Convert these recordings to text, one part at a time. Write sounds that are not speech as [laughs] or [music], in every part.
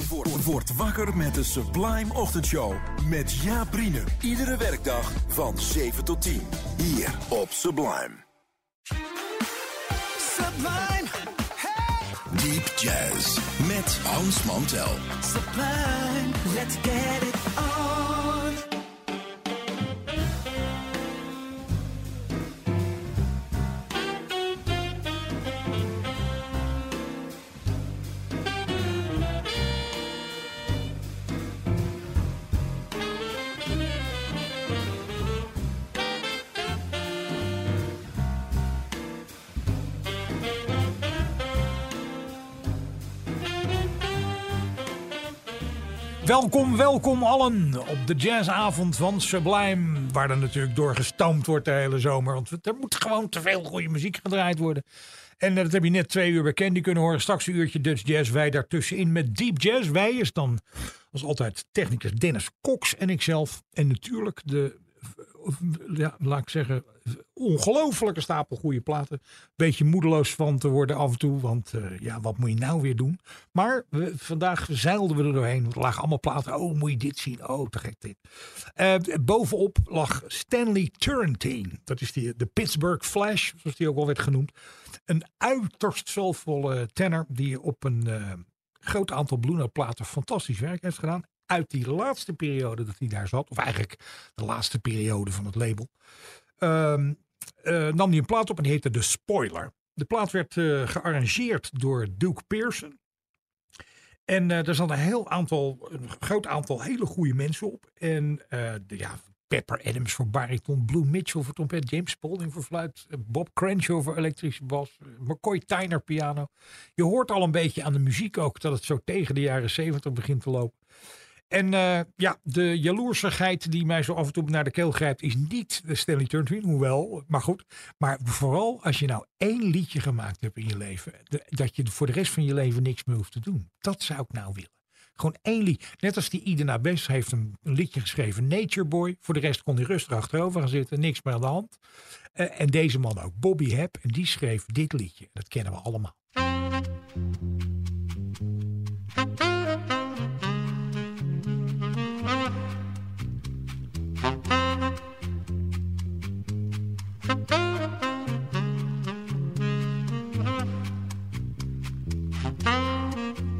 Word, word wakker met de Sublime Ochtendshow. Met Jaap Riene. Iedere werkdag van 7 tot 10. Hier op Sublime. Sublime, Deep Jazz. Met Hans Mantel. sublime, let's get it on. Welkom, welkom allen op de jazzavond van Sublime. Waar er natuurlijk door gestoomd wordt de hele zomer. Want er moet gewoon te veel goede muziek gedraaid worden. En eh, dat heb je net twee uur bij Candy kunnen horen. Straks een uurtje Dutch Jazz. Wij daartussenin met Deep Jazz. Wij is dan als altijd technicus Dennis Cox en ikzelf. En natuurlijk de, eh, ja, laat ik zeggen, ongelofelijke stapel goede platen. Beetje moedeloos van te worden af en toe. Want eh, ja, wat moet je nou weer doen? Maar we, vandaag zeilden we er doorheen. Er lagen allemaal platen. Oh, moet je dit zien? Oh, te gek dit. Eh, bovenop lag Stanley Turrentine. Dat is die, de Pittsburgh Flash, zoals die ook wel werd genoemd. Een uiterst soulvolle tenor die op een eh, groot aantal Blue Note platen fantastisch werk heeft gedaan. Uit die laatste periode dat hij daar zat, of eigenlijk de laatste periode van het label, ehm, eh, nam hij een plaat op en die heette The Spoiler. De plaat werd eh, gearrangeerd door Duke Pearson. En eh er zat een heel aantal, een groot aantal hele goede mensen op. En de, ja, Pepper Adams voor bariton, Blue Mitchell voor trompet, James Spalding voor fluit, Bob Crenshaw voor elektrische bas, McCoy Tyner piano. Je hoort al een beetje aan de muziek ook dat het zo tegen de jaren zeventig begint te lopen. En eh, ja, de jaloersigheid die mij zo af en toe naar de keel grijpt, is niet de Stanley Turntwin, hoewel, maar goed. Maar vooral als je nou één liedje gemaakt hebt in je leven, dat je voor de rest van je leven niks meer hoeft te doen. Dat zou ik nou willen. Gewoon één lied. Net als die Ida Best heeft een, liedje geschreven, Nature Boy. Voor de rest kon hij rustig achterover gaan zitten, niks meer aan de hand. Eh, en deze man ook, Bobby Hebb, en die schreef dit liedje. Dat kennen we allemaal. Thank you.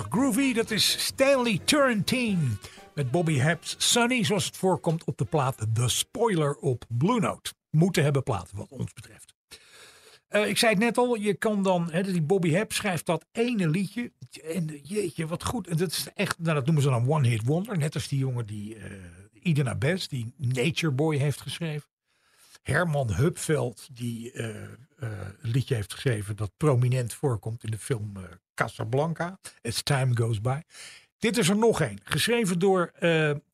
Groovy? Dat is Stanley Turrentine. Met Bobby Heb's Sunny, zoals het voorkomt op de plaat The Spoiler op Blue Note. Moeten hebben platen, wat ons betreft. Eh, ik zei het net al, je kan dan, hè, die Bobby Hebb schrijft dat ene liedje. En jeetje, wat goed. En dat is echt, nou, dat noemen ze dan One Hit Wonder. Net als die jongen die uh, Idina Best, die Nature Boy heeft geschreven. Herman Hupveld, die een liedje heeft geschreven dat prominent voorkomt in de film Casablanca. As Time Goes By. Dit is er nog een, geschreven door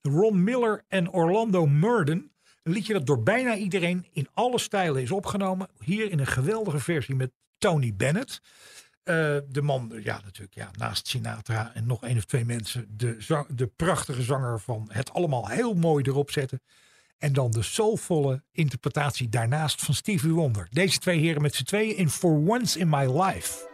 Ron Miller en Orlando Murden. Een liedje dat door bijna iedereen in alle stijlen is opgenomen. Hier in een geweldige versie met Tony Bennett. De man, ja natuurlijk, ja, naast Sinatra en nog één of twee mensen. De, de prachtige zanger van het allemaal heel mooi erop zetten. En dan de soulvolle interpretatie daarnaast van Stevie Wonder. Deze twee heren met z'n tweeën in For Once in My Life.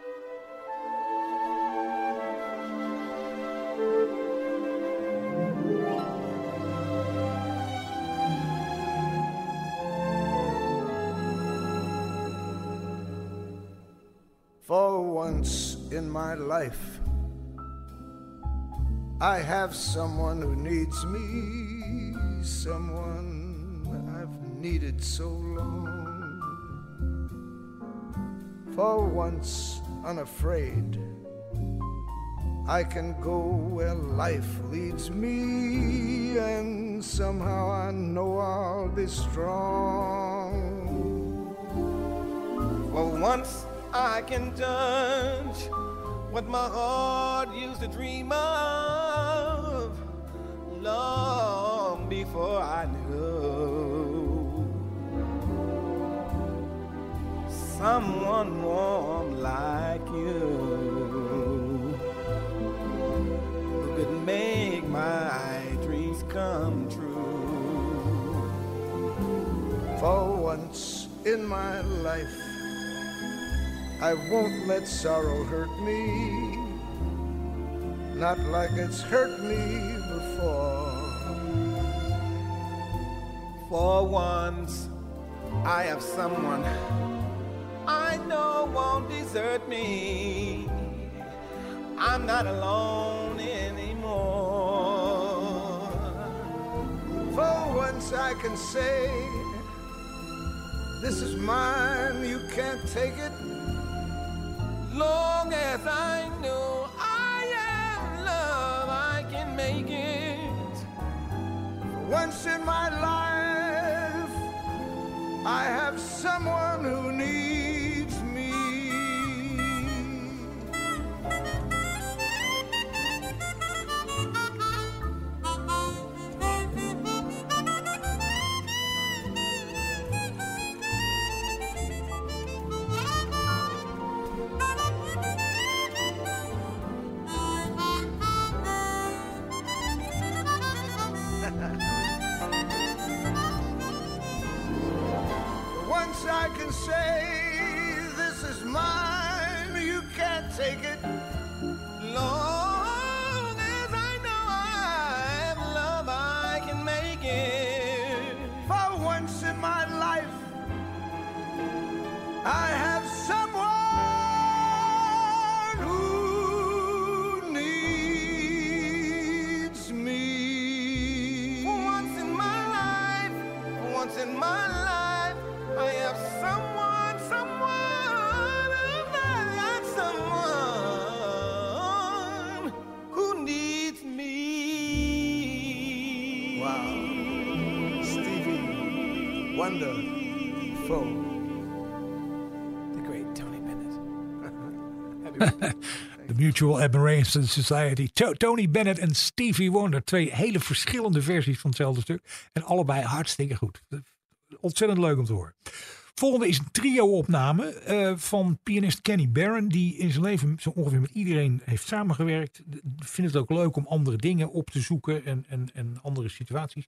For once in my life, I have someone who needs me, someone needed so long. For once unafraid, I can go where life leads me, and somehow I know I'll be strong. For once I can judge what my heart used to dream of long before I knew someone warm like you who could make my dreams come true. For once in my life. I won't let sorrow hurt me, not like it's hurt me before. For once, I have someone Know won't desert me. I'm not alone anymore. For once, I can say, This is mine, you can't take it long as I know I am love, I can make it. Once in my life, I have someone Mutual Admiration Society. To- Tony Bennett en Stevie Wonder. Twee hele verschillende versies van hetzelfde stuk. En allebei hartstikke goed. Ontzettend leuk om te horen. Volgende is een trio-opname eh, van pianist Kenny Barron. Die in zijn leven zo ongeveer met iedereen heeft samengewerkt. Vindt het ook leuk om andere dingen op te zoeken en, en, en andere situaties.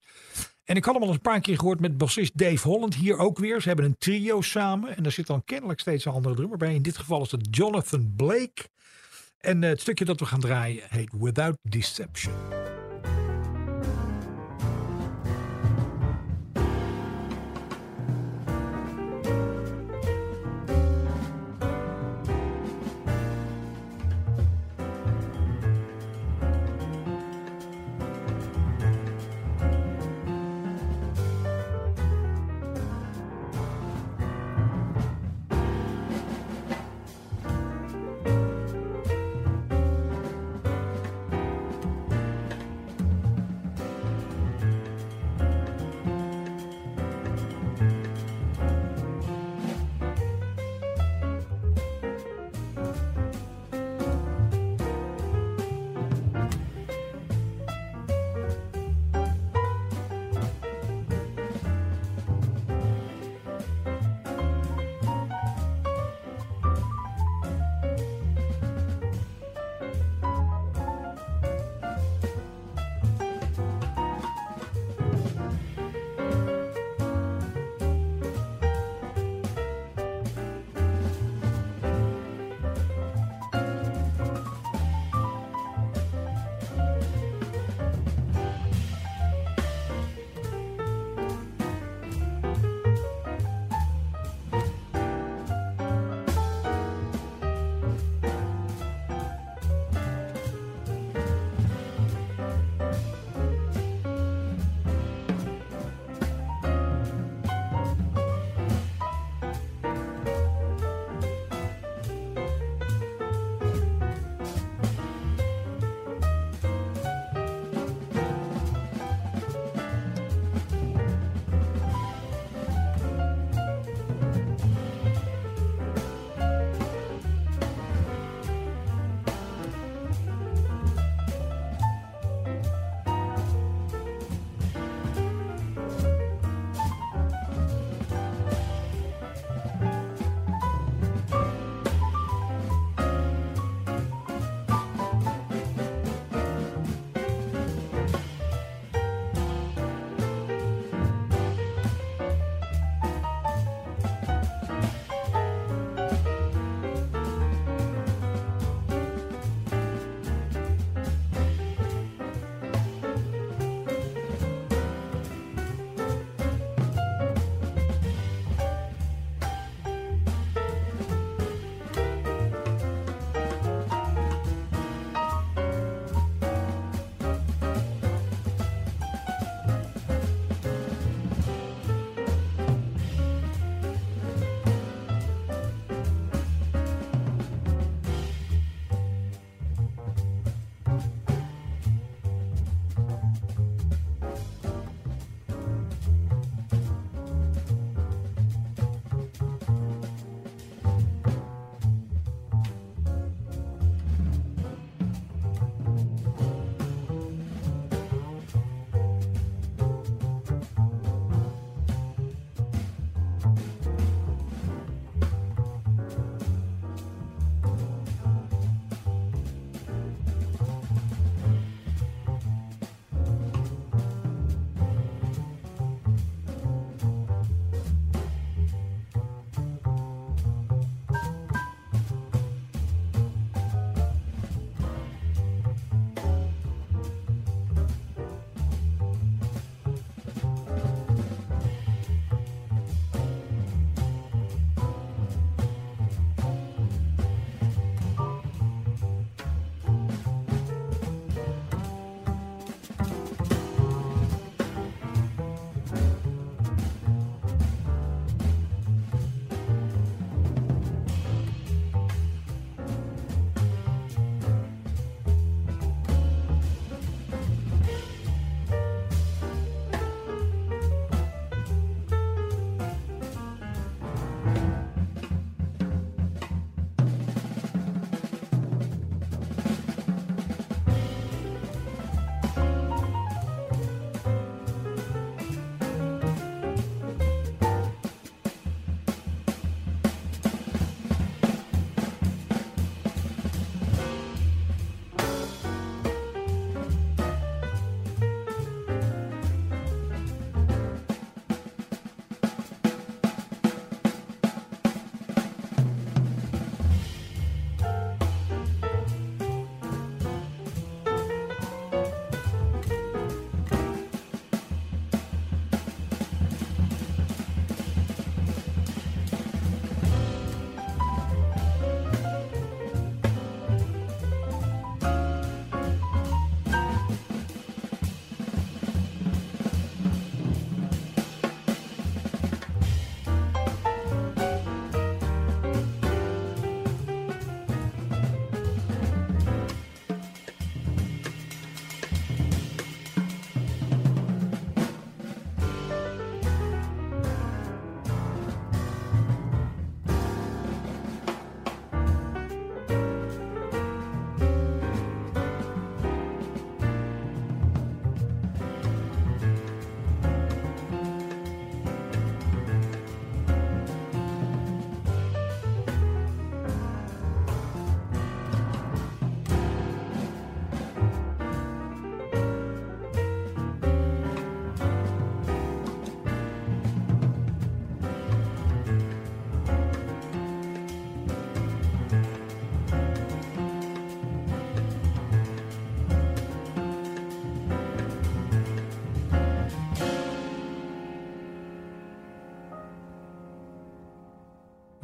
En ik had hem al een paar keer gehoord met bassist Dave Holland. Hier ook weer. Ze hebben een trio samen. En daar zit dan kennelijk steeds een andere drummer bij. In dit geval is het Jonathan Blake. En eh, het stukje dat we gaan draaien heet Without Deception.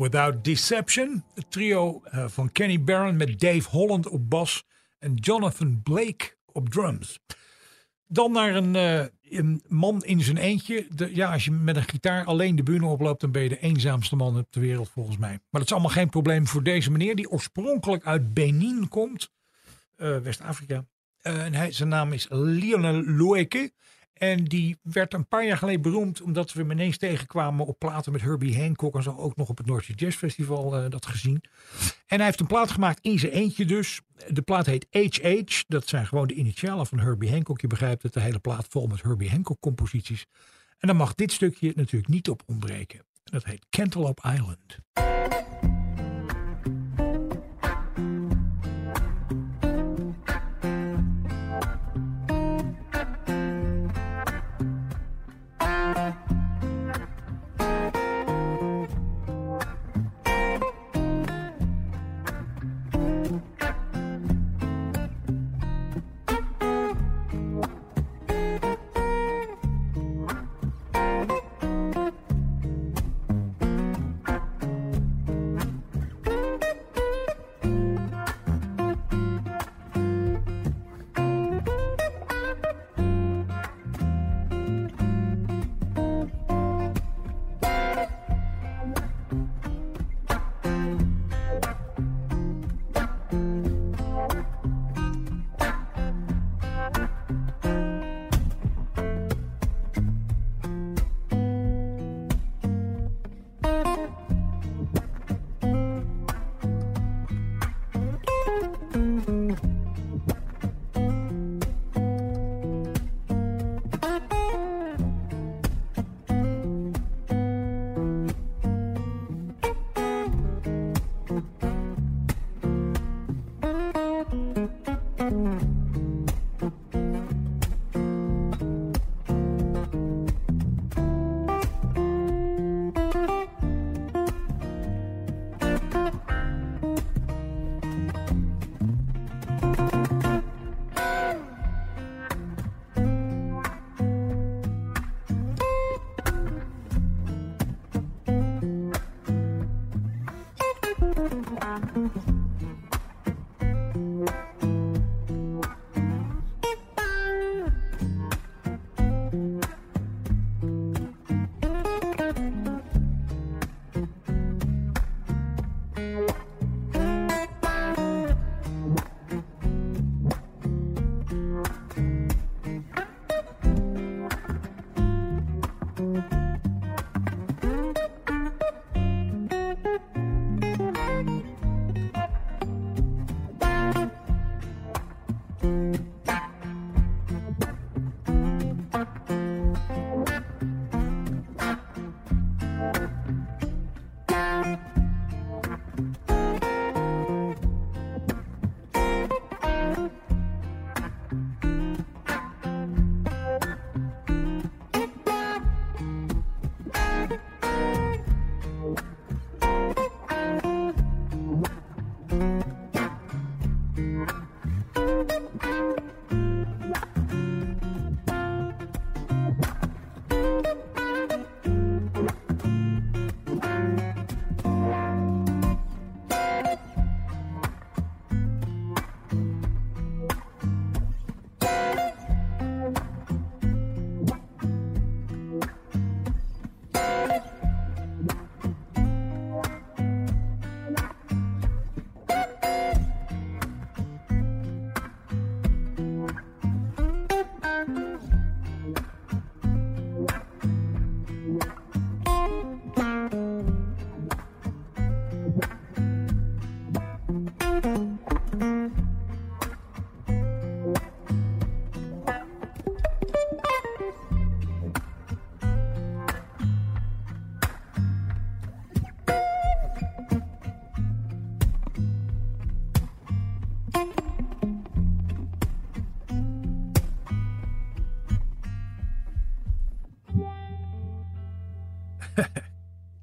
Without Deception. Het trio eh, van Kenny Barron met Dave Holland op bas en Jonathan Blake op drums. Dan naar een, eh, een man in zijn eentje. De, ja, als je met een gitaar alleen de bühne oploopt, dan ben je de eenzaamste man op de wereld volgens mij. Maar dat is allemaal geen probleem voor deze meneer, die oorspronkelijk uit Benin komt, eh, West-Afrika. En hij, zijn naam is Lionel Loeke. En die werd een paar jaar geleden beroemd omdat we hem ineens tegenkwamen op platen met Herbie Hancock. En zo ook nog op het Noordse Jazz Festival eh, dat gezien. En hij heeft een plaat gemaakt in zijn eentje dus. De plaat heet HH. Dat zijn gewoon de initialen van Herbie Hancock. Je begrijpt het, de hele plaat vol met Herbie Hancock composities. En dan mag dit stukje natuurlijk niet op ontbreken. En dat heet Cantaloupe Island.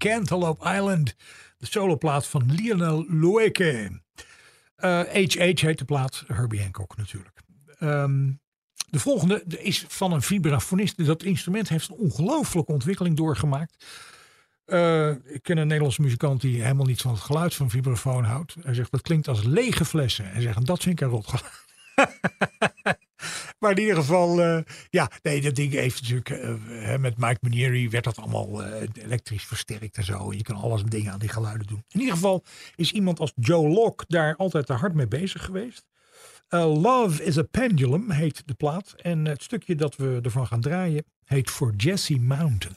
Cantaloupe Island. De soloplaat van Lionel Loeke. Uh, H.H. heet de plaat. Herbie Hancock natuurlijk. Ehm, de volgende is van een vibrafonist. Dat instrument heeft een ongelooflijke ontwikkeling doorgemaakt. Eh, ik ken een Nederlandse muzikant die helemaal niet van het geluid van vibrafoon houdt. Hij zegt dat klinkt als lege flessen. Hij zegt dat vind ik een rot geluid. [laughs] maar in ieder geval, eh, ja, nee, dat ding heeft natuurlijk, eh, met Mike Manieri werd dat allemaal eh, elektrisch versterkt en zo. Je kan alles dingen aan die geluiden doen. In ieder geval is iemand als Joe Locke daar altijd te hard mee bezig geweest. Love is a Pendulum heet de plaat. En het stukje dat we ervan gaan draaien heet For Jesse Mountain.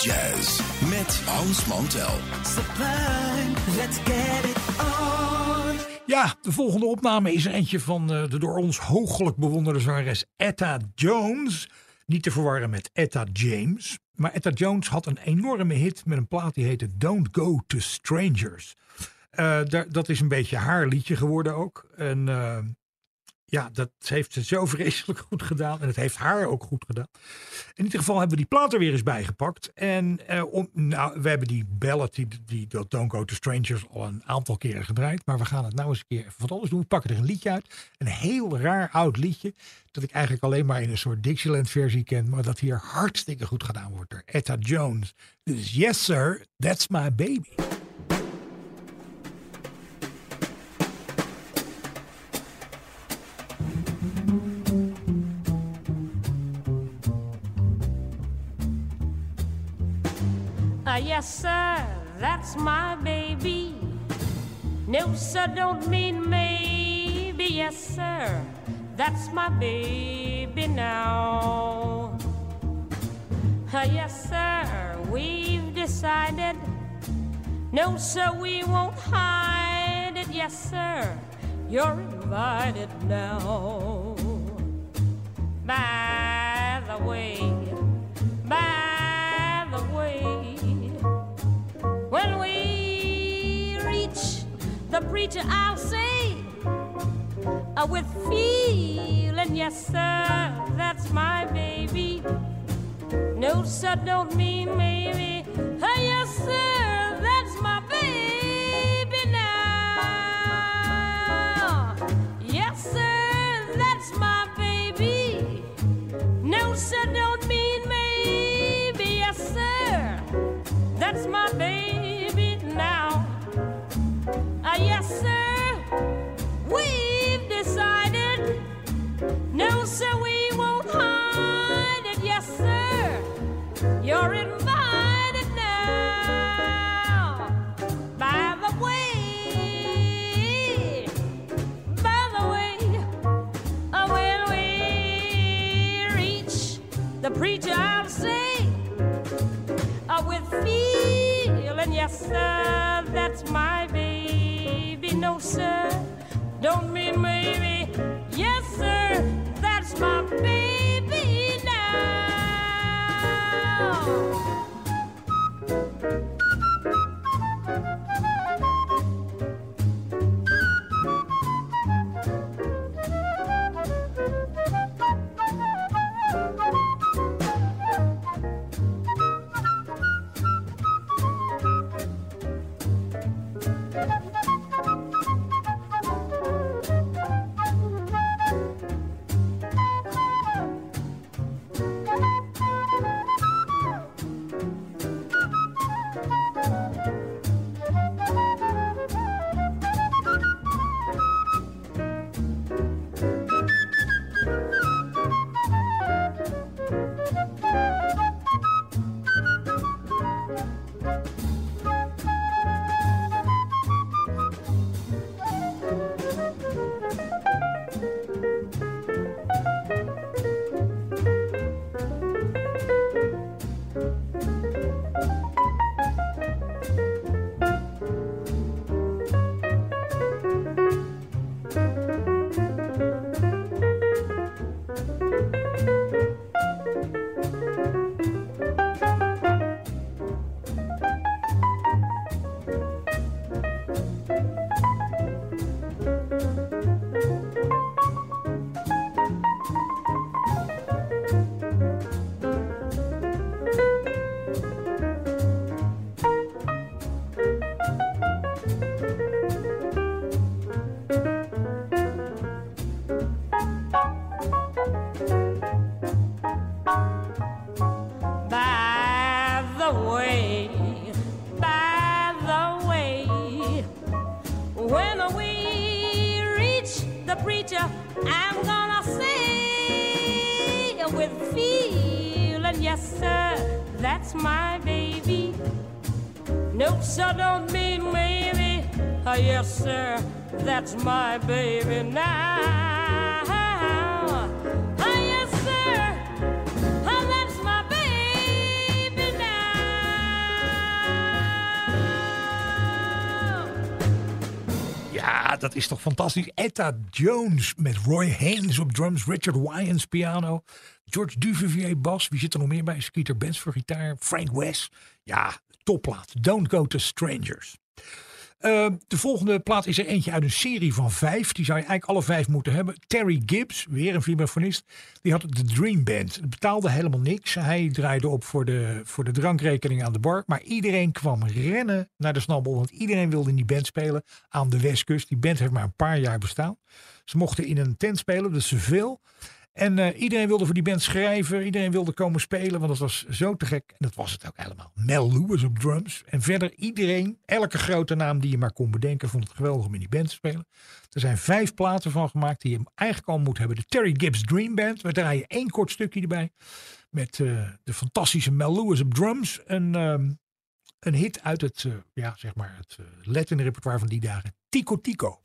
Jazz met Hans Mantel. Sublime, let's get it on. Ja, de volgende opname is eentje van eh, de door ons hoogelijk bewonderde zangeres Etta Jones. Niet te verwarren met Etta James. Maar Etta Jones had een enorme hit met een plaat die heette Don't Go to Strangers. Eh, dat is een beetje haar liedje geworden ook. En eh, ja, dat heeft ze zo [laughs] vreselijk goed gedaan. En het heeft haar ook goed gedaan. In ieder geval hebben we die plaat er weer eens bijgepakt. En eh, om, nou, we hebben die ballad, die, die, Don't Go to Strangers, al een aantal keren gedraaid. Maar we gaan het nou eens een keer even wat anders doen. We pakken er een liedje uit. Een heel raar oud liedje. Dat ik eigenlijk alleen maar in een soort Dixieland versie ken. Maar dat hier hartstikke goed gedaan wordt door Etta Jones. Dus yes sir, that's my baby. Yes, sir, that's my baby. No, sir, don't mean maybe. Yes, sir, that's my baby now. Yes, sir, we've decided. No, sir, we won't hide it. Yes, sir, you're invited now. Preacher, I'll say, uh, with feeling, yes, sir, that's my baby. No, sir, don't mean maybe. Uh, yes, sir, preacher, I'll say, uh, with feeling, yes, sir, that's my baby. No, sir, don't mean maybe. Yes, sir, that's my baby now. The preacher, I'm gonna say with feeling, yes, sir, that's my baby. No, sir, don't mean maybe. Uh, yes, sir, that's my baby now. Dat is toch fantastisch. Etta Jones met Roy Haynes op drums, Richard Wyans piano, George Duvivier bas. Wie zit er nog meer bij? Skeeter Benz voor gitaar, Frank West. Ja, topplaat. Don't go to strangers. Uh, de volgende plaat is er eentje uit een serie van vijf. Die zou je eigenlijk alle vijf moeten hebben. Terry Gibbs, weer een vibrafonist. Die had de Dream Band. Het betaalde helemaal niks. Hij draaide op voor de, voor de drankrekening aan de bar. Maar iedereen kwam rennen naar de snabbel. Want iedereen wilde in die band spelen aan de westkust. Die band heeft maar een paar jaar bestaan. Ze mochten in een tent spelen, dus veel. En uh, iedereen wilde voor die band schrijven. Iedereen wilde komen spelen, want dat was zo te gek. En dat was het ook helemaal. Mel Lewis op drums. En verder iedereen, elke grote naam die je maar kon bedenken, vond het geweldig om in die band te spelen. Er zijn vijf platen van gemaakt die je eigenlijk al moet hebben. De Terry Gibbs Dream Band. We draaien één kort stukje erbij. Met uh, de fantastische Mel Lewis op drums. Een, um, een hit uit het, uh, ja, zeg maar het Latin repertoire van die dagen. Tico Tico.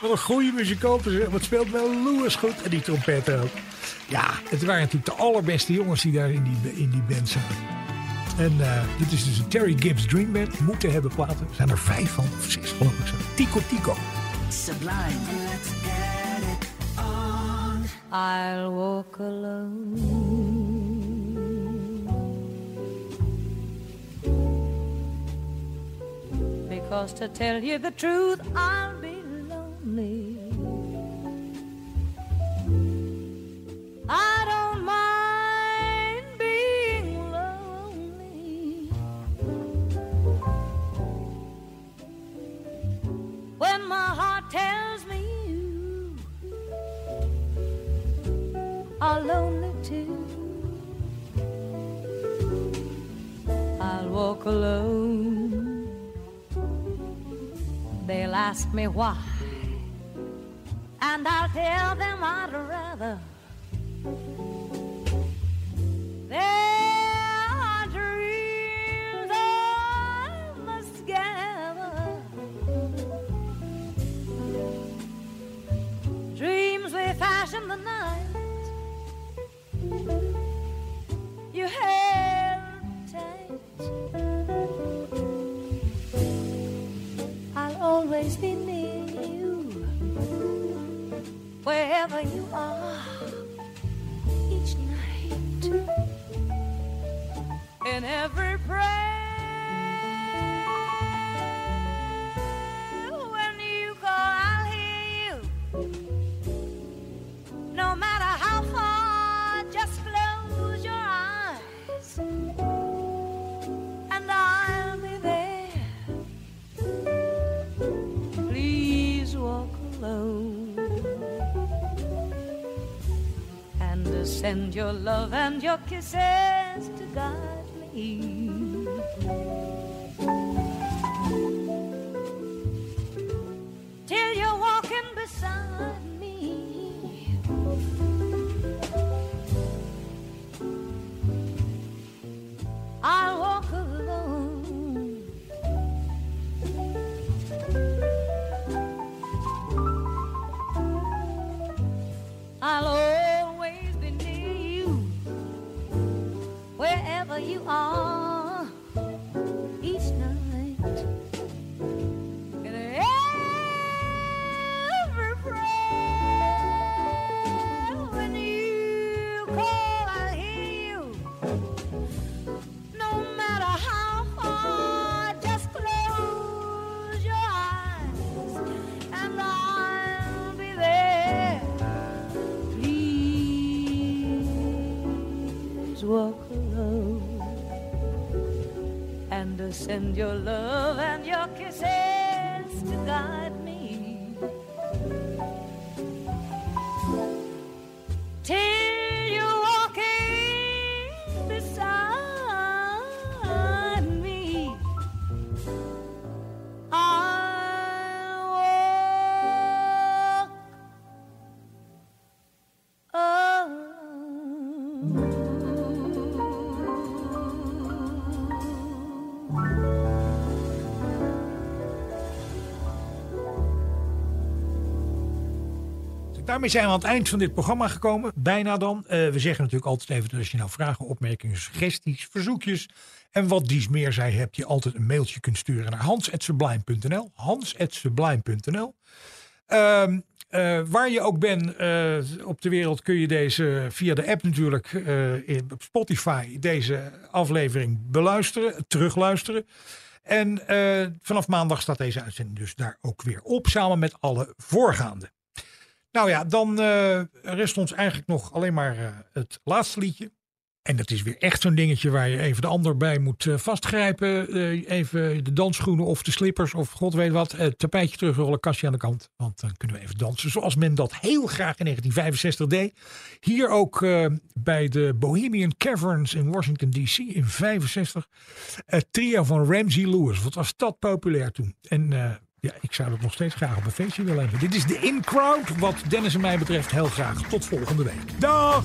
Wat een goede muzikant. Wat speelt wel Lewis goed. En die trompet ook. Ja, het waren natuurlijk de allerbeste jongens die daar in die, in die band zaten. En uh, dit is dus een Terry Gibbs Dream Band. Moeten hebben platen. Er zijn er vijf van. Of zes geloof ik zo. Tico Tico. Sublime. Let's get it on. I'll walk alone. Because to tell you the truth, I'll ask me why. and I'll tell them I'd rather. Send your love and your kisses to guide me. Daarmee zijn we aan het eind van dit programma gekomen. Bijna dan. Eh, we zeggen natuurlijk altijd even, als je nou vragen, opmerkingen, suggesties, verzoekjes en wat dies meer zij hebt, je altijd een mailtje kunt sturen naar hans.sublime.nl. Hans.sublime.nl. Ehm, eh, waar je ook bent eh, op de wereld kun je deze via de app natuurlijk eh, in, op Spotify deze aflevering beluisteren, terugluisteren. En vanaf maandag staat deze uitzending dus daar ook weer op, samen met alle voorgaande. Nou ja, dan rest ons eigenlijk nog alleen maar het laatste liedje. En dat is weer echt zo'n dingetje waar je even de ander bij moet eh, vastgrijpen. Eh, even de dansschoenen of de slippers of god weet wat. Het tapijtje terugrollen, kastje aan de kant. Want dan kunnen we even dansen zoals men dat heel graag in 1965 deed. Hier ook bij de Bohemian Caverns in Washington DC in 65. Het trio van Ramsey Lewis. Wat was dat populair toen? En ja, ik zou dat nog steeds graag op een feestje willen hebben. Dit is de In-Crowd. Wat Dennis en mij betreft heel graag. Tot volgende week. Dag!